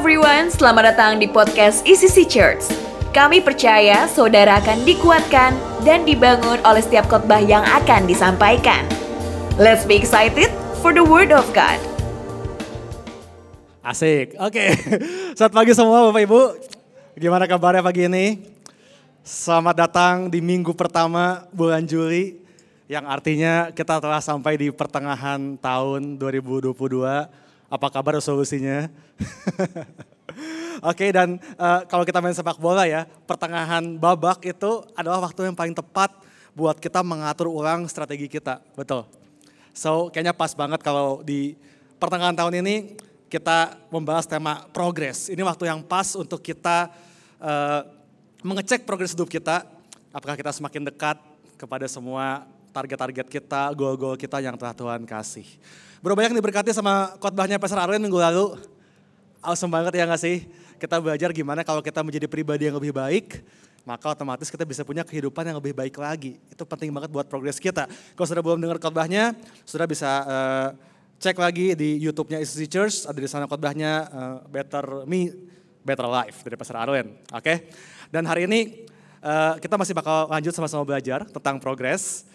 everyone, selamat datang di podcast ECC Church. Kami percaya saudara akan dikuatkan dan dibangun oleh setiap khotbah yang akan disampaikan. Let's be excited for the word of God. Asik, oke. Selamat pagi semua Bapak Ibu. Gimana kabarnya pagi ini? Selamat datang di minggu pertama bulan Juli. Yang artinya kita telah sampai di pertengahan tahun 2022 apa kabar resolusinya? Oke okay, dan uh, kalau kita main sepak bola ya, pertengahan babak itu adalah waktu yang paling tepat buat kita mengatur ulang strategi kita, betul. So kayaknya pas banget kalau di pertengahan tahun ini kita membahas tema progres. Ini waktu yang pas untuk kita uh, mengecek progres hidup kita, apakah kita semakin dekat kepada semua target-target kita, goal-goal kita yang telah Tuhan kasih. Bro banyak diberkati sama khotbahnya Pastor Arlen minggu lalu. Awesome banget ya gak sih? Kita belajar gimana kalau kita menjadi pribadi yang lebih baik, maka otomatis kita bisa punya kehidupan yang lebih baik lagi. Itu penting banget buat progres kita. Kalau sudah belum dengar khotbahnya, sudah bisa uh, cek lagi di YouTube-nya ICC Church, ada di sana khotbahnya uh, Better Me, Better Life dari Pastor Arlen. Oke, okay? dan hari ini uh, kita masih bakal lanjut sama-sama belajar tentang progres.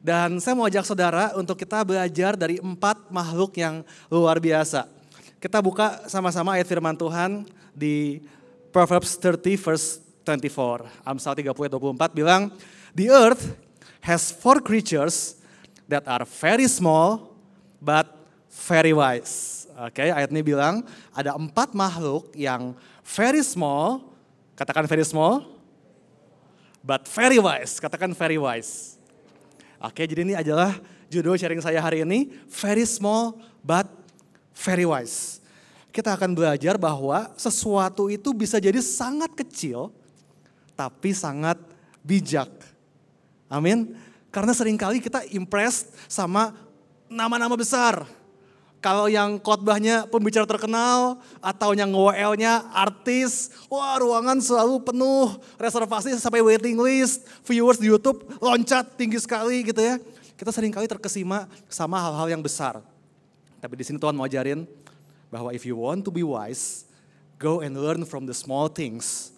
Dan saya mau ajak saudara untuk kita belajar dari empat makhluk yang luar biasa. Kita buka sama-sama ayat firman Tuhan di Proverbs 30 verse 24. Amsal 30 ayat 24 bilang, The earth has four creatures that are very small but very wise. Oke, okay, ayat ini bilang ada empat makhluk yang very small, katakan very small, but very wise, katakan very wise. Oke, jadi ini adalah judul sharing saya hari ini, very small but very wise. Kita akan belajar bahwa sesuatu itu bisa jadi sangat kecil, tapi sangat bijak. Amin. Karena sering kali kita impressed sama nama-nama besar. Kalau yang khotbahnya pembicara terkenal atau yang WL-nya artis, wah ruangan selalu penuh, reservasi sampai waiting list, viewers di YouTube loncat tinggi sekali gitu ya. Kita sering kali terkesima sama hal-hal yang besar. Tapi di sini Tuhan mau ajarin bahwa if you want to be wise, go and learn from the small things.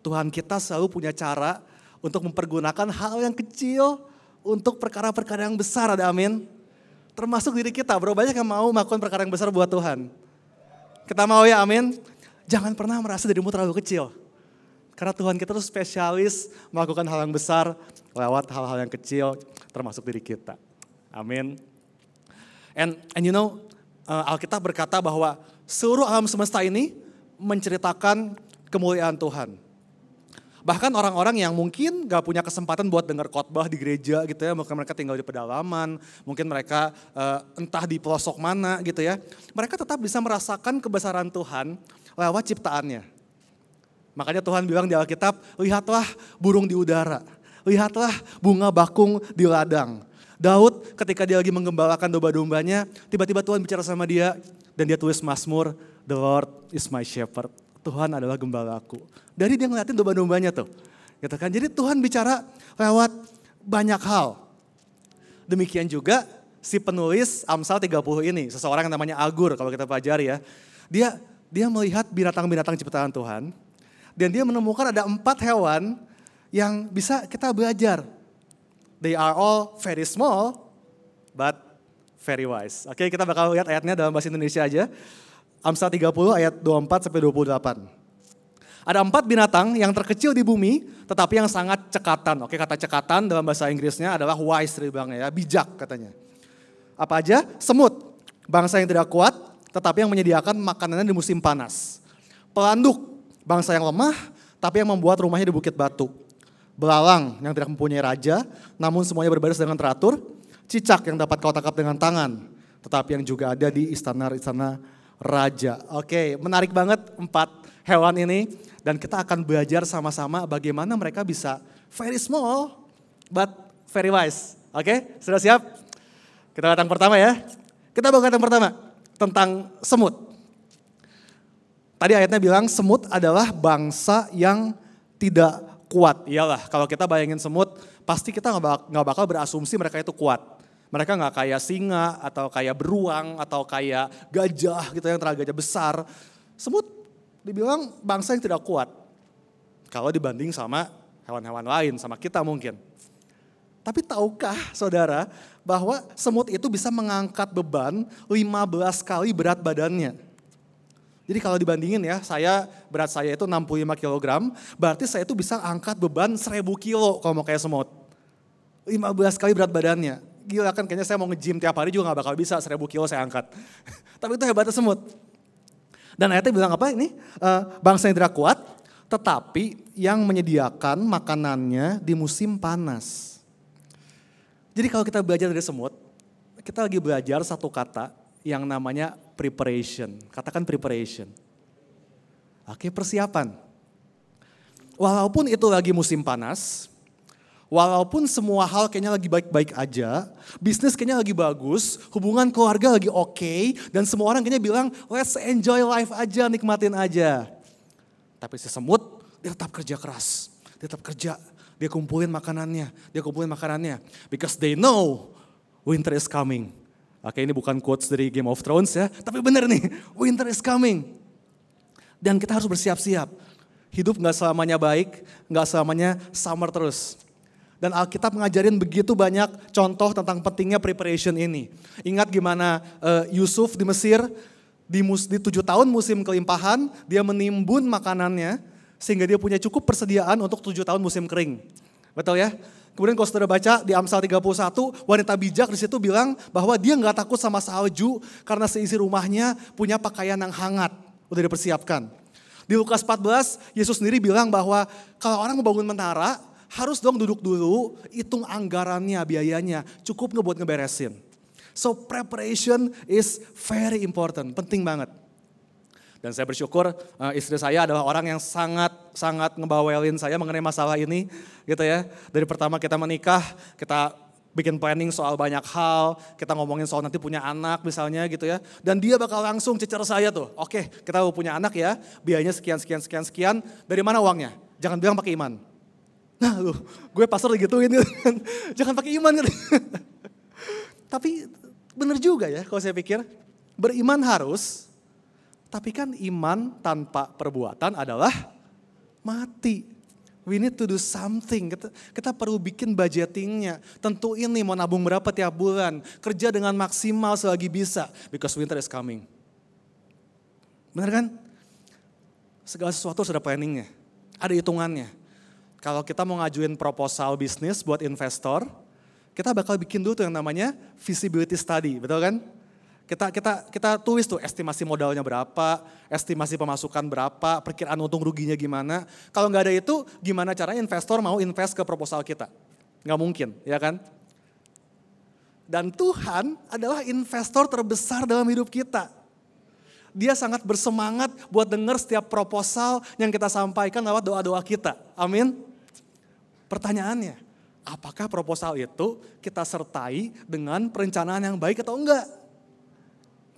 Tuhan kita selalu punya cara untuk mempergunakan hal yang kecil untuk perkara-perkara yang besar, ada amin. Termasuk diri kita, bro banyak yang mau melakukan perkara yang besar buat Tuhan. Kita mau ya amin. Jangan pernah merasa dirimu terlalu kecil. Karena Tuhan kita tuh spesialis melakukan hal yang besar lewat hal-hal yang kecil termasuk diri kita. Amin. And, and you know, uh, Alkitab berkata bahwa seluruh alam semesta ini menceritakan kemuliaan Tuhan. Bahkan orang-orang yang mungkin gak punya kesempatan buat dengar khotbah di gereja gitu ya, mungkin mereka tinggal di pedalaman, mungkin mereka uh, entah di pelosok mana gitu ya. Mereka tetap bisa merasakan kebesaran Tuhan lewat ciptaannya. Makanya Tuhan bilang di Alkitab, lihatlah burung di udara, lihatlah bunga bakung di ladang. Daud ketika dia lagi menggembalakan domba-dombanya, tiba-tiba Tuhan bicara sama dia dan dia tulis Mazmur, The Lord is my shepherd. Tuhan adalah gembalaku. Dari dia ngeliatin domba-dombanya tuh. Gitu kan? Jadi Tuhan bicara lewat banyak hal. Demikian juga si penulis Amsal 30 ini, seseorang yang namanya Agur kalau kita pelajari ya. Dia dia melihat binatang-binatang ciptaan Tuhan dan dia menemukan ada empat hewan yang bisa kita belajar. They are all very small but very wise. Oke, kita bakal lihat ayatnya dalam bahasa Indonesia aja. Amsal 30 ayat 24 sampai 28. Ada empat binatang yang terkecil di bumi, tetapi yang sangat cekatan. Oke, kata cekatan dalam bahasa Inggrisnya adalah wise, bilangnya ya, bijak katanya. Apa aja? Semut, bangsa yang tidak kuat, tetapi yang menyediakan makanannya di musim panas. Pelanduk, bangsa yang lemah, tapi yang membuat rumahnya di bukit batu. Belalang yang tidak mempunyai raja, namun semuanya berbaris dengan teratur. Cicak yang dapat kau tangkap dengan tangan, tetapi yang juga ada di istana-istana raja. Oke, menarik banget empat hewan ini dan kita akan belajar sama-sama bagaimana mereka bisa very small but very wise. Oke, sudah siap? Kita datang pertama ya. Kita bakal datang pertama tentang semut. Tadi ayatnya bilang semut adalah bangsa yang tidak kuat. Iyalah, kalau kita bayangin semut, pasti kita nggak bakal berasumsi mereka itu kuat. Mereka nggak kayak singa atau kayak beruang atau kayak gajah gitu yang terlalu besar. Semut dibilang bangsa yang tidak kuat. Kalau dibanding sama hewan-hewan lain, sama kita mungkin. Tapi tahukah saudara bahwa semut itu bisa mengangkat beban 15 kali berat badannya. Jadi kalau dibandingin ya, saya berat saya itu 65 kg, berarti saya itu bisa angkat beban 1000 kilo kalau mau kayak semut. 15 kali berat badannya. Gila kan kayaknya saya mau nge-gym tiap hari juga gak bakal bisa 1000 kilo saya angkat. Tapi itu hebatnya semut. Dan ayatnya bilang apa ini? Uh, bangsa yang tidak kuat, tetapi yang menyediakan makanannya di musim panas. Jadi kalau kita belajar dari semut, kita lagi belajar satu kata yang namanya preparation. Katakan preparation. Oke, persiapan. Walaupun itu lagi musim panas, walaupun semua hal kayaknya lagi baik-baik aja, bisnis kayaknya lagi bagus, hubungan keluarga lagi oke, okay, dan semua orang kayaknya bilang, let's enjoy life aja, nikmatin aja. Tapi si semut, dia tetap kerja keras, dia tetap kerja, dia kumpulin makanannya, dia kumpulin makanannya. Because they know winter is coming. Oke ini bukan quotes dari Game of Thrones ya, tapi benar nih, winter is coming. Dan kita harus bersiap-siap. Hidup gak selamanya baik, gak selamanya summer terus. Dan Alkitab ngajarin begitu banyak contoh tentang pentingnya preparation ini. Ingat gimana uh, Yusuf di Mesir, di, mus, di tujuh tahun musim kelimpahan, dia menimbun makanannya, sehingga dia punya cukup persediaan untuk tujuh tahun musim kering. Betul ya? Kemudian kalau saudara baca di Amsal 31, wanita bijak di situ bilang bahwa dia nggak takut sama salju karena seisi rumahnya punya pakaian yang hangat, udah dipersiapkan. Di Lukas 14, Yesus sendiri bilang bahwa kalau orang membangun menara, harus dong duduk dulu, hitung anggarannya, biayanya, cukup ngebuat ngeberesin. So preparation is very important, penting banget. Dan saya bersyukur uh, istri saya adalah orang yang sangat sangat ngebawelin saya mengenai masalah ini gitu ya. Dari pertama kita menikah, kita bikin planning soal banyak hal, kita ngomongin soal nanti punya anak misalnya gitu ya. Dan dia bakal langsung cecer saya tuh, oke kita mau punya anak ya, biayanya sekian, sekian, sekian, sekian, dari mana uangnya? Jangan bilang pakai iman. Nah lu, gue pastor gituin gitu kan, jangan pakai iman gitu. Tapi bener juga ya kalau saya pikir, beriman harus, tapi kan iman tanpa perbuatan adalah mati. We need to do something. Kita, kita perlu bikin budgetingnya. Tentu ini mau nabung berapa tiap bulan. Kerja dengan maksimal selagi bisa. Because winter is coming. Benar kan? Segala sesuatu sudah planningnya. Ada hitungannya. Kalau kita mau ngajuin proposal bisnis buat investor, kita bakal bikin dulu tuh yang namanya feasibility study, betul kan? Kita kita kita tulis tuh estimasi modalnya berapa, estimasi pemasukan berapa, perkiraan untung ruginya gimana. Kalau nggak ada itu, gimana caranya investor mau invest ke proposal kita? Nggak mungkin, ya kan? Dan Tuhan adalah investor terbesar dalam hidup kita. Dia sangat bersemangat buat dengar setiap proposal yang kita sampaikan lewat doa-doa kita. Amin. Pertanyaannya, apakah proposal itu kita sertai dengan perencanaan yang baik atau enggak?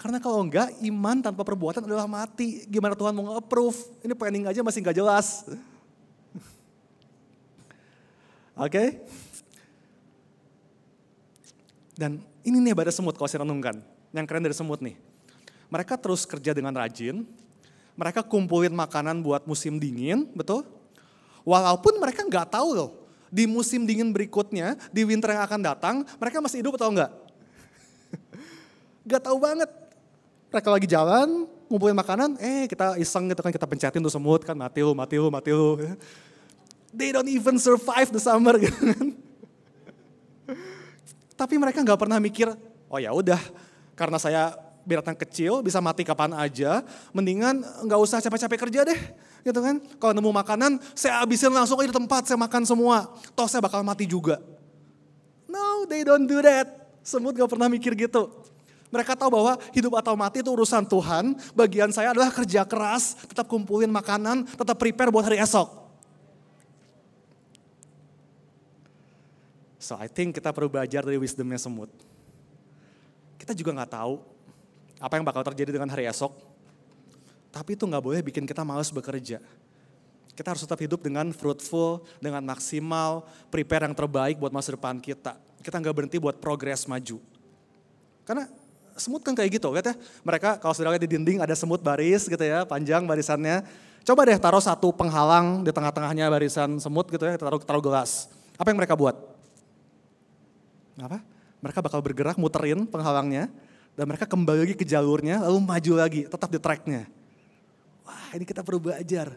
Karena kalau enggak, iman tanpa perbuatan adalah mati. Gimana Tuhan mau nge-approve? Ini planning aja masih enggak jelas. Oke? Okay? Dan ini nih pada semut kalau saya renungkan. Yang keren dari semut nih. Mereka terus kerja dengan rajin. Mereka kumpulin makanan buat musim dingin, betul? Walaupun mereka nggak tahu loh, di musim dingin berikutnya, di winter yang akan datang, mereka masih hidup atau enggak? Gak tahu banget. Mereka lagi jalan, ngumpulin makanan, eh kita iseng gitu kan, kita pencetin tuh semut kan, mati lu, mati lu, mati lu. They don't even survive the summer gitu kan. Tapi mereka nggak pernah mikir, oh ya udah, karena saya binatang kecil bisa mati kapan aja, mendingan nggak usah capek-capek kerja deh, gitu kan. Kalau nemu makanan, saya habisin langsung aja di tempat, saya makan semua. Toh saya bakal mati juga. No, they don't do that. Semut gak pernah mikir gitu. Mereka tahu bahwa hidup atau mati itu urusan Tuhan. Bagian saya adalah kerja keras, tetap kumpulin makanan, tetap prepare buat hari esok. So I think kita perlu belajar dari wisdomnya semut. Kita juga nggak tahu apa yang bakal terjadi dengan hari esok. Tapi itu nggak boleh bikin kita males bekerja. Kita harus tetap hidup dengan fruitful, dengan maksimal, prepare yang terbaik buat masa depan kita. Kita nggak berhenti buat progres maju. Karena semut kan kayak gitu, lihat ya. Mereka kalau sudah lihat di dinding ada semut baris gitu ya, panjang barisannya. Coba deh taruh satu penghalang di tengah-tengahnya barisan semut gitu ya, taruh, taruh gelas. Apa yang mereka buat? Apa? Mereka bakal bergerak muterin penghalangnya, dan mereka kembali lagi ke jalurnya, lalu maju lagi, tetap di tracknya. Wah ini kita perlu belajar.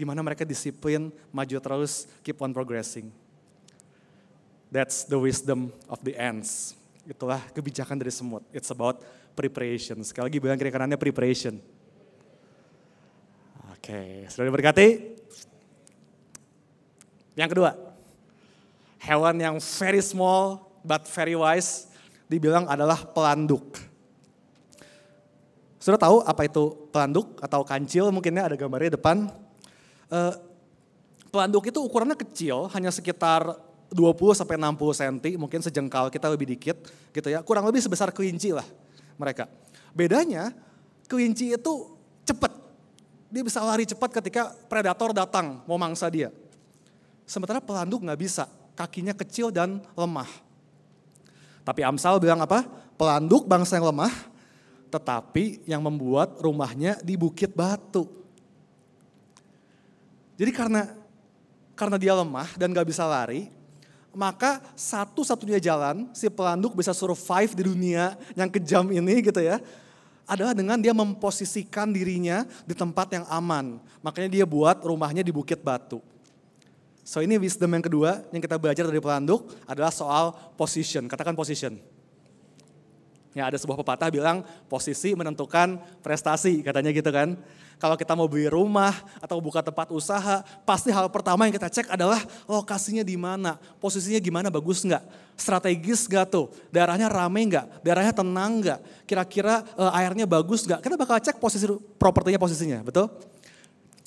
Gimana mereka disiplin, maju terus, keep on progressing. That's the wisdom of the ants. Itulah kebijakan dari semut. It's about preparation. Sekali lagi bilang kiri kanannya preparation. Oke, sudah diberkati? Yang kedua, hewan yang very small but very wise dibilang adalah pelanduk. Sudah tahu apa itu pelanduk atau kancil mungkinnya ada gambarnya depan. Uh, pelanduk itu ukurannya kecil, hanya sekitar 20 sampai 60 cm, mungkin sejengkal kita lebih dikit gitu ya. Kurang lebih sebesar kelinci lah mereka. Bedanya kelinci itu cepat. Dia bisa lari cepat ketika predator datang mau mangsa dia. Sementara pelanduk nggak bisa, kakinya kecil dan lemah. Tapi Amsal bilang apa? Pelanduk bangsa yang lemah, tetapi yang membuat rumahnya di bukit batu. Jadi karena karena dia lemah dan gak bisa lari, maka satu-satunya jalan si pelanduk bisa survive di dunia yang kejam ini gitu ya, adalah dengan dia memposisikan dirinya di tempat yang aman. Makanya dia buat rumahnya di bukit batu. So ini wisdom yang kedua yang kita belajar dari pelanduk adalah soal position. Katakan position. Ya ada sebuah pepatah bilang posisi menentukan prestasi katanya gitu kan. Kalau kita mau beli rumah atau buka tempat usaha, pasti hal pertama yang kita cek adalah lokasinya di mana, posisinya gimana, bagus nggak, strategis nggak tuh, daerahnya rame nggak, daerahnya tenang nggak, kira-kira uh, airnya bagus nggak. Kita bakal cek posisi propertinya posisinya, betul?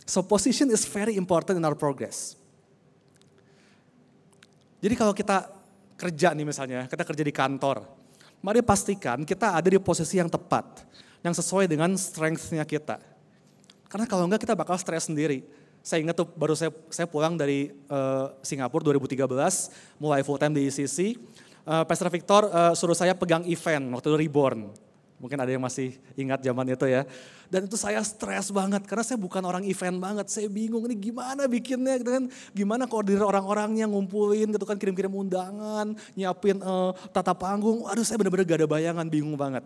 So position is very important in our progress. Jadi kalau kita kerja nih misalnya, kita kerja di kantor, Mari pastikan kita ada di posisi yang tepat, yang sesuai dengan strength-nya kita. Karena kalau enggak kita bakal stres sendiri. Saya ingat tuh baru saya, saya pulang dari uh, Singapura 2013, mulai full time di ICC. Uh, eh, Pastor Victor uh, suruh saya pegang event waktu itu Reborn. Mungkin ada yang masih ingat zaman itu ya. Dan itu saya stres banget karena saya bukan orang event banget. Saya bingung ini gimana bikinnya gitu kan. Gimana koordinir orang-orangnya ngumpulin gitu kan kirim-kirim undangan, nyiapin uh, tata panggung. Aduh saya benar-benar gak ada bayangan, bingung banget.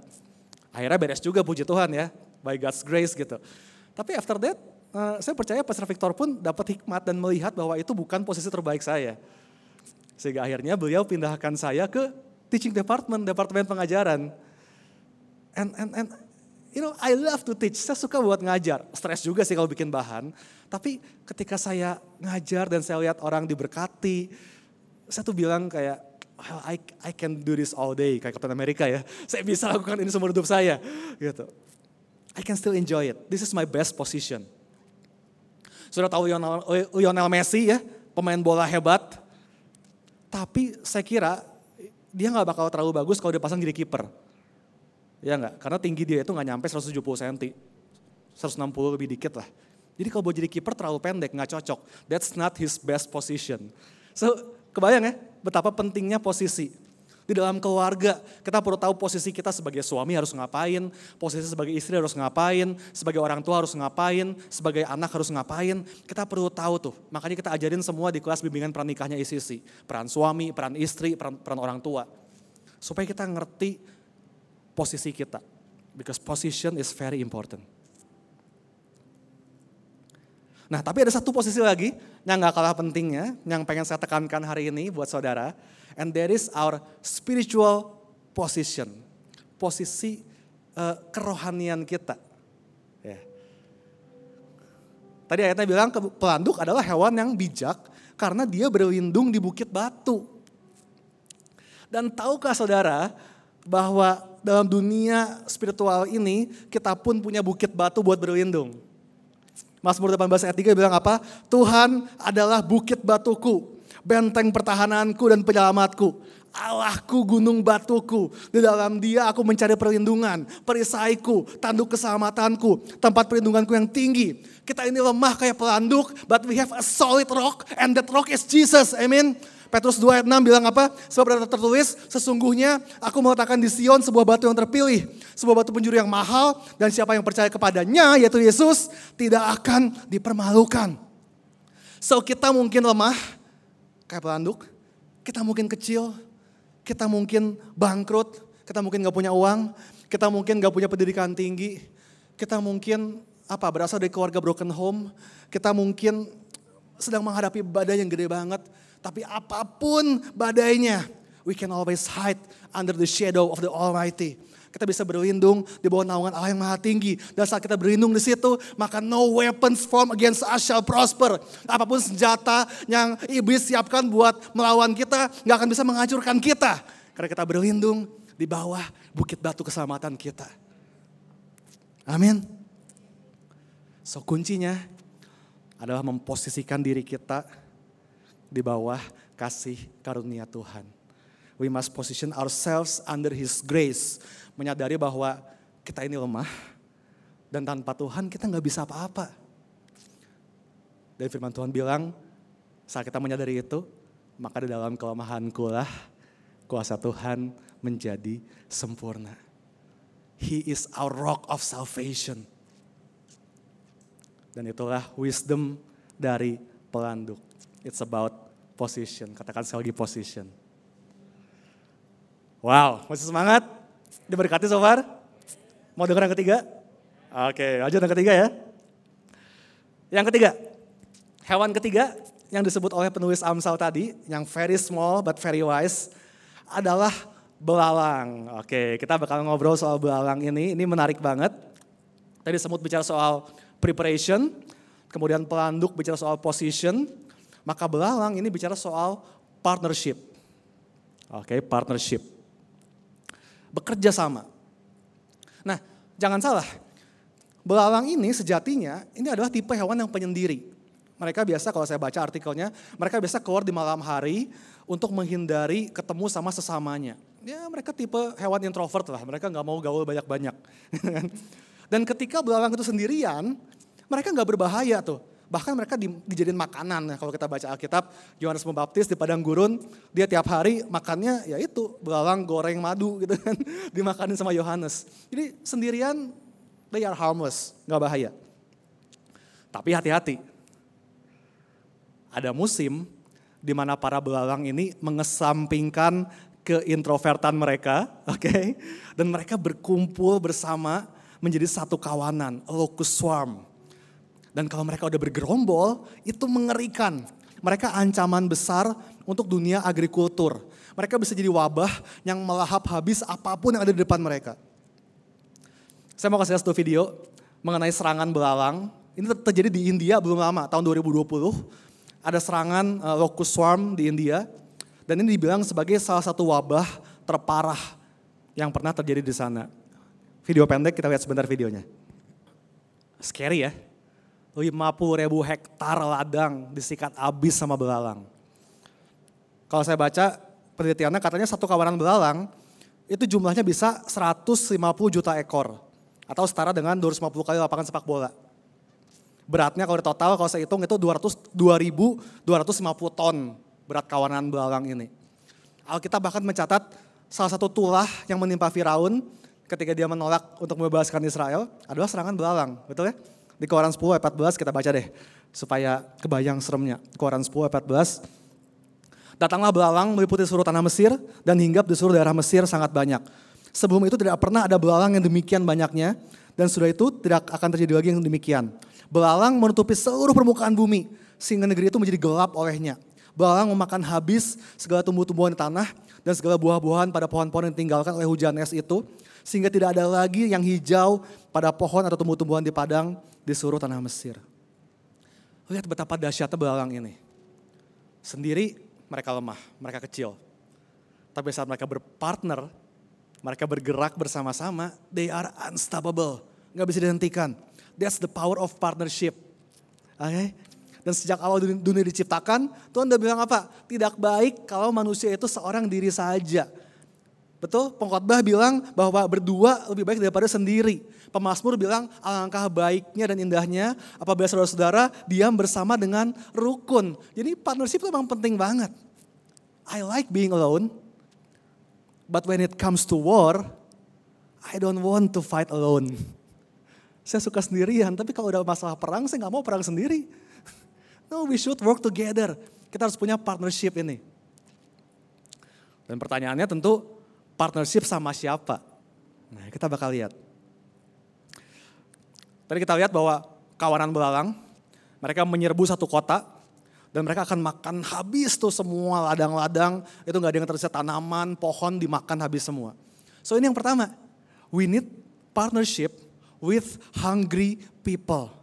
Akhirnya beres juga puji Tuhan ya. By God's grace gitu. Tapi after that uh, saya percaya Pastor Victor pun dapat hikmat dan melihat bahwa itu bukan posisi terbaik saya. Sehingga akhirnya beliau pindahkan saya ke teaching department, departemen pengajaran And, and, and you know, I love to teach. Saya suka buat ngajar. Stres juga sih kalau bikin bahan. Tapi ketika saya ngajar dan saya lihat orang diberkati, saya tuh bilang kayak, well, I, I can do this all day, kayak Captain America ya. Saya bisa lakukan ini seumur hidup saya. Gitu. I can still enjoy it. This is my best position. Sudah tahu Lionel, Lionel Messi ya, pemain bola hebat. Tapi saya kira dia nggak bakal terlalu bagus kalau dia pasang jadi kiper Ya enggak? Karena tinggi dia itu nggak nyampe 170 cm. 160 lebih dikit lah. Jadi kalau buat jadi kiper terlalu pendek, nggak cocok. That's not his best position. So, kebayang ya betapa pentingnya posisi. Di dalam keluarga, kita perlu tahu posisi kita sebagai suami harus ngapain, posisi sebagai istri harus ngapain, sebagai orang tua harus ngapain, sebagai anak harus ngapain. Kita perlu tahu tuh. Makanya kita ajarin semua di kelas bimbingan pernikahnya ICC. Peran suami, peran istri, peran, peran orang tua. Supaya kita ngerti posisi kita. Because position is very important. Nah tapi ada satu posisi lagi yang gak kalah pentingnya, yang pengen saya tekankan hari ini buat saudara. And that is our spiritual position. Posisi uh, kerohanian kita. Yeah. Tadi ayatnya bilang pelanduk adalah hewan yang bijak karena dia berlindung di bukit batu. Dan tahukah saudara bahwa dalam dunia spiritual ini kita pun punya bukit batu buat berlindung. Mazmur 18 ayat 3 bilang apa? Tuhan adalah bukit batuku, benteng pertahananku dan penyelamatku. Allahku gunung batuku, di dalam dia aku mencari perlindungan, perisaiku, tanduk keselamatanku, tempat perlindunganku yang tinggi. Kita ini lemah kayak pelanduk, but we have a solid rock and that rock is Jesus, amin. Petrus 2 ayat 6 bilang apa? Sebab ada tertulis, sesungguhnya aku meletakkan di Sion sebuah batu yang terpilih. Sebuah batu penjuru yang mahal dan siapa yang percaya kepadanya yaitu Yesus tidak akan dipermalukan. So kita mungkin lemah kayak pelanduk, kita mungkin kecil, kita mungkin bangkrut, kita mungkin gak punya uang, kita mungkin gak punya pendidikan tinggi, kita mungkin apa berasal dari keluarga broken home, kita mungkin sedang menghadapi badai yang gede banget, tapi apa pun badainya, we can always hide under the shadow of the Almighty. Kita bisa berlindung di bawah naungan Allah yang maha tinggi. Dan saat kita berlindung di situ, maka no weapons form against us shall prosper. Apa pun senjata yang iblis siapkan buat melawan kita, nggak akan bisa menghancurkan kita. Karena kita berlindung di bawah bukit batu keselamatan kita. Amin. So kuncinya adalah memposisikan diri kita di bawah kasih karunia Tuhan. We must position ourselves under His grace. Menyadari bahwa kita ini lemah. Dan tanpa Tuhan kita nggak bisa apa-apa. Dan firman Tuhan bilang, saat kita menyadari itu, maka di dalam kelemahanku lah kuasa Tuhan menjadi sempurna. He is our rock of salvation. Dan itulah wisdom dari pelanduk. It's about position. Katakan sekali lagi position. Wow, masih semangat? Diberkati so far? Mau dengar yang ketiga? Oke, lanjut yang ketiga ya. Yang ketiga, hewan ketiga yang disebut oleh penulis Amsal tadi, yang very small but very wise, adalah belalang. Oke, kita bakal ngobrol soal belalang ini. Ini menarik banget. Tadi semut bicara soal preparation, kemudian pelanduk bicara soal position, maka belalang ini bicara soal partnership. Oke, partnership. Bekerja sama. Nah, jangan salah. Belalang ini sejatinya ini adalah tipe hewan yang penyendiri. Mereka biasa kalau saya baca artikelnya, mereka biasa keluar di malam hari untuk menghindari ketemu sama sesamanya. Ya mereka tipe hewan introvert lah, mereka nggak mau gaul banyak-banyak. Dan ketika belalang itu sendirian, mereka nggak berbahaya tuh. Bahkan mereka di, dijadiin makanan. Nah, kalau kita baca Alkitab, Yohanes Pembaptis di padang gurun, dia tiap hari makannya ya itu belalang goreng madu gitu kan, dimakanin sama Yohanes. Jadi sendirian they are harmless, nggak bahaya. Tapi hati-hati. Ada musim di mana para belalang ini mengesampingkan keintrovertan mereka, oke? Okay? Dan mereka berkumpul bersama menjadi satu kawanan, locust swarm. Dan kalau mereka udah bergerombol, itu mengerikan. Mereka ancaman besar untuk dunia agrikultur. Mereka bisa jadi wabah yang melahap habis apa pun yang ada di depan mereka. Saya mau kasih satu video mengenai serangan belalang. Ini terjadi di India belum lama, tahun 2020. Ada serangan uh, locust swarm di India. Dan ini dibilang sebagai salah satu wabah terparah yang pernah terjadi di sana. Video pendek, kita lihat sebentar videonya. Scary ya. 50 ribu hektar ladang disikat habis sama belalang. Kalau saya baca penelitiannya katanya satu kawanan belalang itu jumlahnya bisa 150 juta ekor. Atau setara dengan 250 kali lapangan sepak bola. Beratnya kalau total kalau saya hitung itu 200, 2.250 ton berat kawanan belalang ini. Alkitab bahkan mencatat salah satu tulah yang menimpa Firaun ketika dia menolak untuk membebaskan Israel adalah serangan belalang, betul ya? Di Keluaran 10 ayat 14 kita baca deh supaya kebayang seremnya. Keluaran 10 ayat 14. Datanglah belalang meliputi seluruh tanah Mesir dan hinggap di seluruh daerah Mesir sangat banyak. Sebelum itu tidak pernah ada belalang yang demikian banyaknya dan sudah itu tidak akan terjadi lagi yang demikian. Belalang menutupi seluruh permukaan bumi sehingga negeri itu menjadi gelap olehnya. Belalang memakan habis segala tumbuh-tumbuhan di tanah dan segala buah-buahan pada pohon-pohon yang ditinggalkan oleh hujan es itu sehingga tidak ada lagi yang hijau pada pohon atau tumbuh-tumbuhan di padang di seluruh tanah Mesir. Lihat betapa dahsyatnya belalang ini. Sendiri mereka lemah, mereka kecil. Tapi saat mereka berpartner, mereka bergerak bersama-sama, they are unstoppable. Gak bisa dihentikan. That's the power of partnership. Oke? Okay? Dan sejak awal dunia diciptakan, Tuhan udah bilang apa? Tidak baik kalau manusia itu seorang diri saja. Betul? Pengkhotbah bilang bahwa berdua lebih baik daripada sendiri. Pemasmur bilang alangkah baiknya dan indahnya apabila saudara-saudara diam bersama dengan rukun. Jadi partnership itu memang penting banget. I like being alone, but when it comes to war, I don't want to fight alone. Saya suka sendirian, tapi kalau udah masalah perang, saya nggak mau perang sendiri. No, we should work together. Kita harus punya partnership ini. Dan pertanyaannya tentu partnership sama siapa? Nah, kita bakal lihat. Tadi kita lihat bahwa kawanan belalang, mereka menyerbu satu kota, dan mereka akan makan habis tuh semua ladang-ladang, itu nggak ada yang tersisa tanaman, pohon dimakan habis semua. So ini yang pertama, we need partnership with hungry people.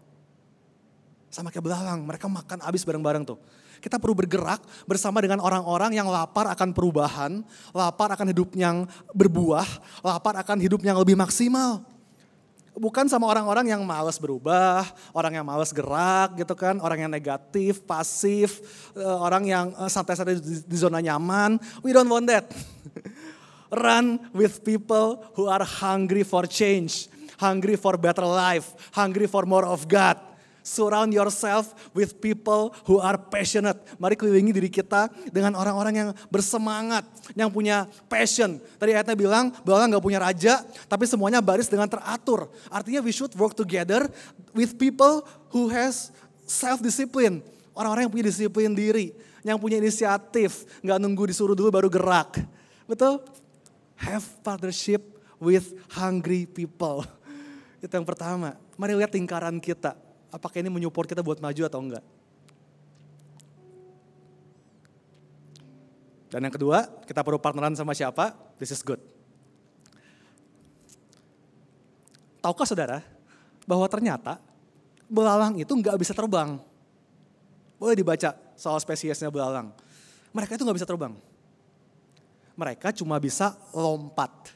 Sama kayak belalang, mereka makan habis bareng-bareng tuh. Kita perlu bergerak bersama dengan orang-orang yang lapar akan perubahan, lapar akan hidup yang berbuah, lapar akan hidup yang lebih maksimal. Bukan sama orang-orang yang males berubah, orang yang males gerak gitu kan, orang yang negatif, pasif, eh, orang yang eh, santai-santai di zona nyaman. We don't want that. Run with people who are hungry for change hungry for better life, hungry for more of God. Surround yourself with people who are passionate. Mari kelilingi diri kita dengan orang-orang yang bersemangat, yang punya passion. Tadi ayatnya bilang bahwa nggak punya raja, tapi semuanya baris dengan teratur. Artinya we should work together with people who has self discipline. Orang-orang yang punya disiplin diri, yang punya inisiatif, nggak nunggu disuruh dulu baru gerak. Betul? Have partnership with hungry people. Itu yang pertama. Mari lihat lingkaran kita. Apakah ini menyupport kita buat maju atau enggak. Dan yang kedua, kita perlu partneran sama siapa? This is good. Tahukah saudara bahwa ternyata belalang itu nggak bisa terbang. Boleh dibaca soal spesiesnya belalang. Mereka itu nggak bisa terbang. Mereka cuma bisa lompat.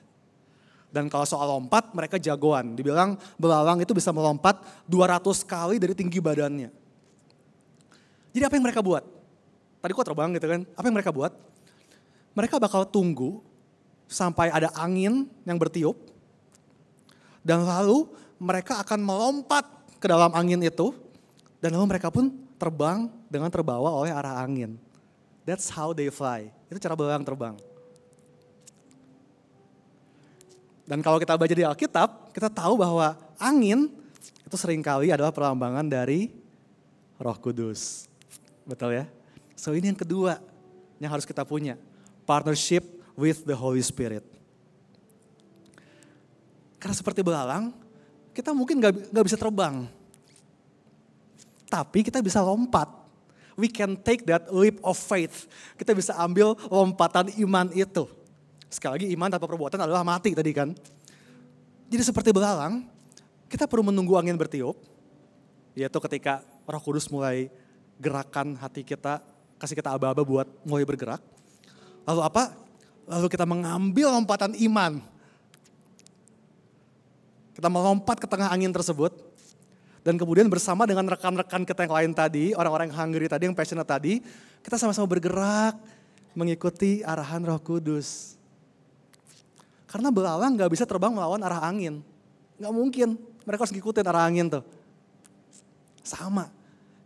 Dan kalau soal lompat mereka jagoan. Dibilang belalang itu bisa melompat 200 kali dari tinggi badannya. Jadi apa yang mereka buat? Tadi kok terbang gitu kan. Apa yang mereka buat? Mereka bakal tunggu sampai ada angin yang bertiup. Dan lalu mereka akan melompat ke dalam angin itu. Dan lalu mereka pun terbang dengan terbawa oleh arah angin. That's how they fly. Itu cara belalang terbang. Dan kalau kita baca di Alkitab, kita tahu bahwa angin itu sering kali adalah perlambangan dari roh kudus. Betul ya? So ini yang kedua yang harus kita punya. Partnership with the Holy Spirit. Karena seperti belalang, kita mungkin gak, gak bisa terbang. Tapi kita bisa lompat. We can take that leap of faith. Kita bisa ambil lompatan iman itu. Sekali lagi iman tanpa perbuatan adalah mati tadi kan. Jadi seperti belalang, kita perlu menunggu angin bertiup. Yaitu ketika roh kudus mulai gerakan hati kita, kasih kita aba-aba buat mulai bergerak. Lalu apa? Lalu kita mengambil lompatan iman. Kita melompat ke tengah angin tersebut. Dan kemudian bersama dengan rekan-rekan kita yang lain tadi, orang-orang yang hungry tadi, yang passionate tadi, kita sama-sama bergerak mengikuti arahan roh kudus. Karena belalang gak bisa terbang melawan arah angin. Gak mungkin, mereka harus ngikutin arah angin tuh. Sama,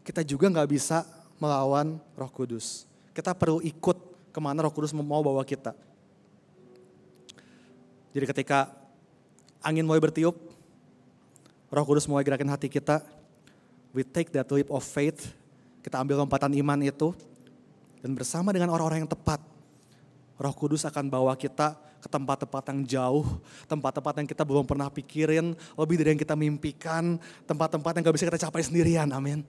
kita juga gak bisa melawan roh kudus. Kita perlu ikut ke mana roh kudus mau bawa kita. Jadi ketika angin mulai bertiup, roh kudus mulai gerakin hati kita, we take that leap of faith, kita ambil lompatan iman itu, dan bersama dengan orang-orang yang tepat, roh kudus akan bawa kita ke tempat-tempat yang jauh, tempat-tempat yang kita belum pernah pikirin, lebih dari yang kita mimpikan, tempat-tempat yang gak bisa kita capai sendirian, amin.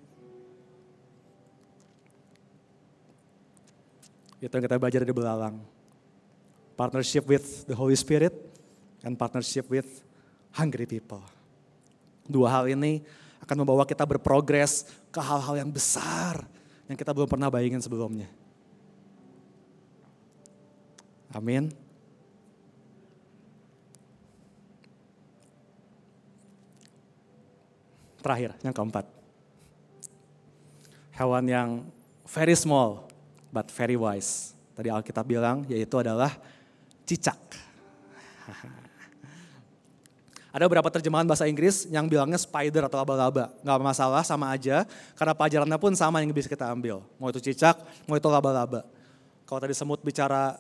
Itu yang kita belajar dari belalang. Partnership with the Holy Spirit and partnership with hungry people. Dua hal ini akan membawa kita berprogres ke hal-hal yang besar yang kita belum pernah bayangin sebelumnya. Amin. Terakhir, yang keempat. Hewan yang very small but very wise. Tadi Alkitab bilang yaitu adalah cicak. Ada beberapa terjemahan bahasa Inggris yang bilangnya spider atau laba-laba. Gak masalah, sama aja. Karena pelajarannya pun sama yang bisa kita ambil. Mau itu cicak, mau itu laba-laba. Kalau tadi semut bicara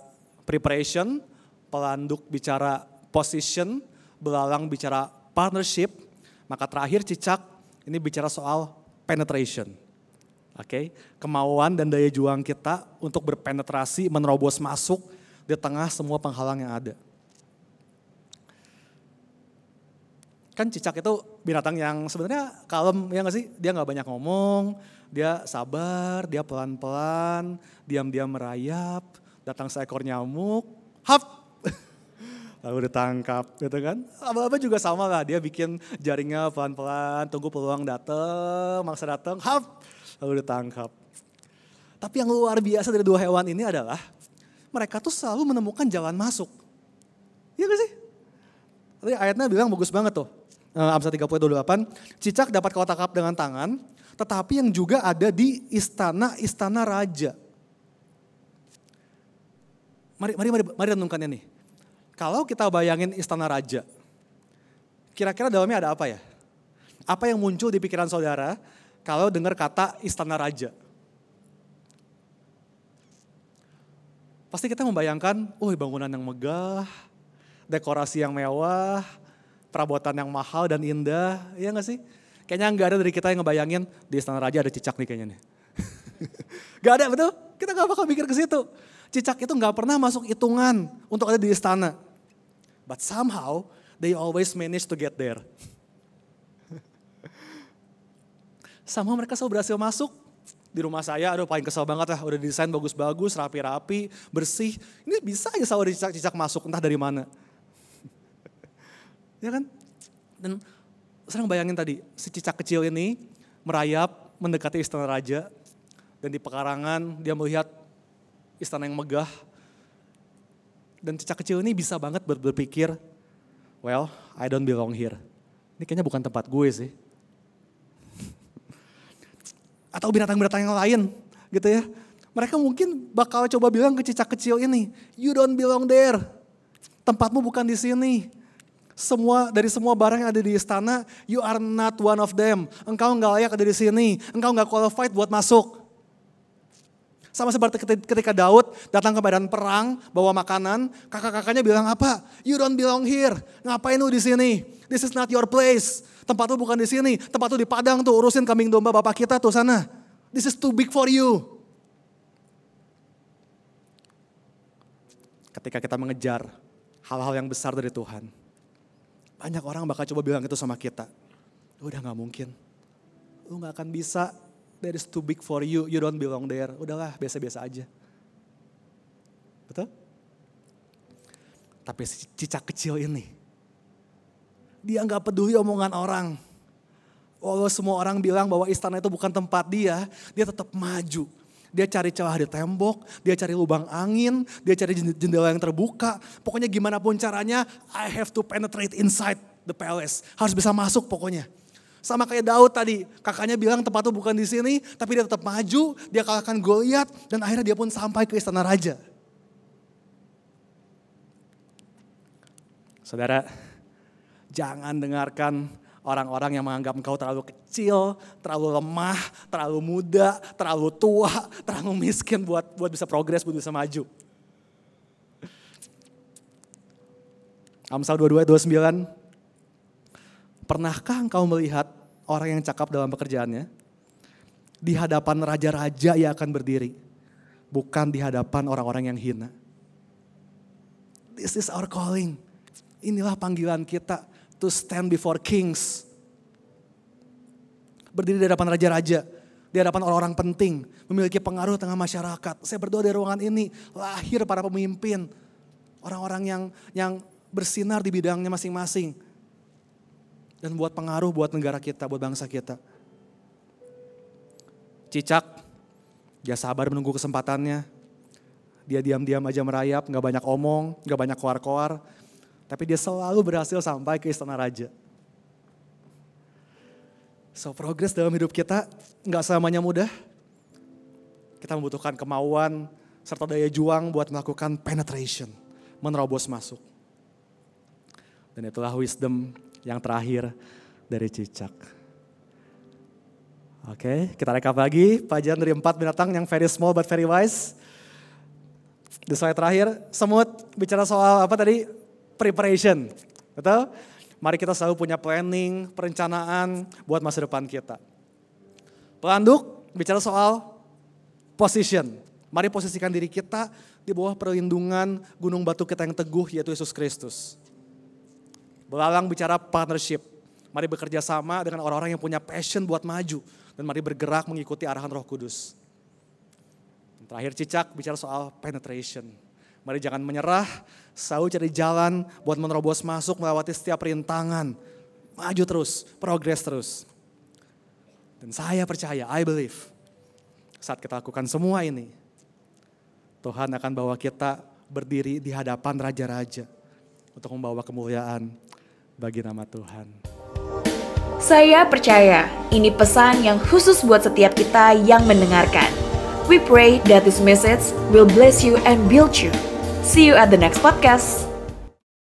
preparation, pelanduk bicara position, belalang bicara partnership, maka terakhir cicak ini bicara soal penetration. Oke, okay? kemauan dan daya juang kita untuk berpenetrasi, menerobos masuk di tengah semua penghalang yang ada. Kan cicak itu binatang yang sebenarnya kalem ya nggak sih? Dia nggak banyak ngomong, dia sabar, dia pelan-pelan, diam-diam merayap, datang seekor nyamuk, hap, lalu ditangkap gitu kan. Apa-apa juga sama lah, dia bikin jaringnya pelan-pelan, tunggu peluang datang, maksa datang, hap, lalu ditangkap. Tapi yang luar biasa dari dua hewan ini adalah mereka tuh selalu menemukan jalan masuk. Iya gak sih? Tadi ayatnya bilang bagus banget tuh. Eh, Amsal 30 cicak dapat kau tangkap dengan tangan, tetapi yang juga ada di istana-istana raja. Mari, mari, mari, mari renungkannya nih. Kalau kita bayangin istana raja, kira-kira dalamnya ada apa ya? Apa yang muncul di pikiran saudara kalau dengar kata istana raja? Pasti kita membayangkan, oh bangunan yang megah, dekorasi yang mewah, perabotan yang mahal dan indah, ya nggak sih? Kayaknya nggak ada dari kita yang ngebayangin di Istana Raja ada cicak nih kayaknya nih. gak ada betul? Kita nggak bakal mikir ke situ. Cicak itu nggak pernah masuk hitungan untuk ada di istana. But somehow they always manage to get there. Somehow mereka selalu berhasil masuk di rumah saya, aduh paling kesel banget lah, udah desain bagus-bagus, rapi-rapi, bersih. Ini bisa aja selalu cicak-cicak masuk, entah dari mana. Ya kan? Dan serang bayangin tadi, si cicak kecil ini merayap mendekati istana raja. Dan di pekarangan dia melihat istana yang megah. Dan cicak kecil ini bisa banget berpikir, well, I don't belong here. Ini kayaknya bukan tempat gue sih. Atau binatang-binatang yang lain gitu ya. Mereka mungkin bakal coba bilang ke cicak kecil ini, you don't belong there. Tempatmu bukan di sini semua dari semua barang yang ada di istana, you are not one of them. Engkau nggak layak ada di sini. Engkau nggak qualified buat masuk. Sama seperti ketika Daud datang ke badan perang, bawa makanan, kakak-kakaknya bilang apa? You don't belong here. Ngapain lu di sini? This is not your place. Tempat lu bukan di sini. Tempat lu di padang tuh urusin kambing domba bapak kita tuh sana. This is too big for you. Ketika kita mengejar hal-hal yang besar dari Tuhan, banyak orang bakal coba bilang itu sama kita. Udah gak mungkin. Lu gak akan bisa. That is too big for you. You don't belong there. Udahlah biasa-biasa aja. Betul? Tapi si cicak kecil ini. Dia gak peduli omongan orang. Walau semua orang bilang bahwa istana itu bukan tempat dia. Dia tetap maju dia cari celah di tembok, dia cari lubang angin, dia cari jendela yang terbuka. Pokoknya gimana pun caranya, I have to penetrate inside the palace. Harus bisa masuk pokoknya. Sama kayak Daud tadi, kakaknya bilang tempat itu bukan di sini, tapi dia tetap maju, dia kalahkan Goliat, dan akhirnya dia pun sampai ke istana raja. Saudara, jangan dengarkan orang-orang yang menganggap engkau terlalu kecil, terlalu lemah, terlalu muda, terlalu tua, terlalu miskin buat buat bisa progres, buat bisa maju. Amsal 22 29 Pernahkah engkau melihat orang yang cakap dalam pekerjaannya? Di hadapan raja-raja ia akan berdiri, bukan di hadapan orang-orang yang hina. This is our calling. Inilah panggilan kita to stand before kings. Berdiri di hadapan raja-raja, di hadapan orang-orang penting, memiliki pengaruh tengah masyarakat. Saya berdoa di ruangan ini lahir para pemimpin, orang-orang yang yang bersinar di bidangnya masing-masing. Dan buat pengaruh buat negara kita, buat bangsa kita. Cicak, dia sabar menunggu kesempatannya. Dia diam-diam aja merayap, gak banyak omong, gak banyak koar-koar. Tapi dia selalu berhasil sampai ke istana raja. So progres dalam hidup kita nggak selamanya mudah. Kita membutuhkan kemauan serta daya juang buat melakukan penetration, menerobos masuk. Dan itulah wisdom yang terakhir dari cicak. Oke, kita rekap lagi. Pajan dari empat binatang yang very small but very wise. Di slide terakhir, semut bicara soal apa tadi? Preparation. Betul? Mari kita selalu punya planning, perencanaan buat masa depan kita. Pelanduk bicara soal position. Mari posisikan diri kita di bawah perlindungan gunung batu kita yang teguh yaitu Yesus Kristus. Belalang bicara partnership. Mari bekerja sama dengan orang-orang yang punya passion buat maju. Dan mari bergerak mengikuti arahan roh kudus. Dan terakhir cicak bicara soal penetration. Mari jangan menyerah, selalu cari jalan buat menerobos masuk melewati setiap rintangan. Maju terus, progres terus. Dan saya percaya, I believe, saat kita lakukan semua ini, Tuhan akan bawa kita berdiri di hadapan raja-raja untuk membawa kemuliaan bagi nama Tuhan. Saya percaya ini pesan yang khusus buat setiap kita yang mendengarkan. We pray that this message will bless you and build you. See you at the next podcast.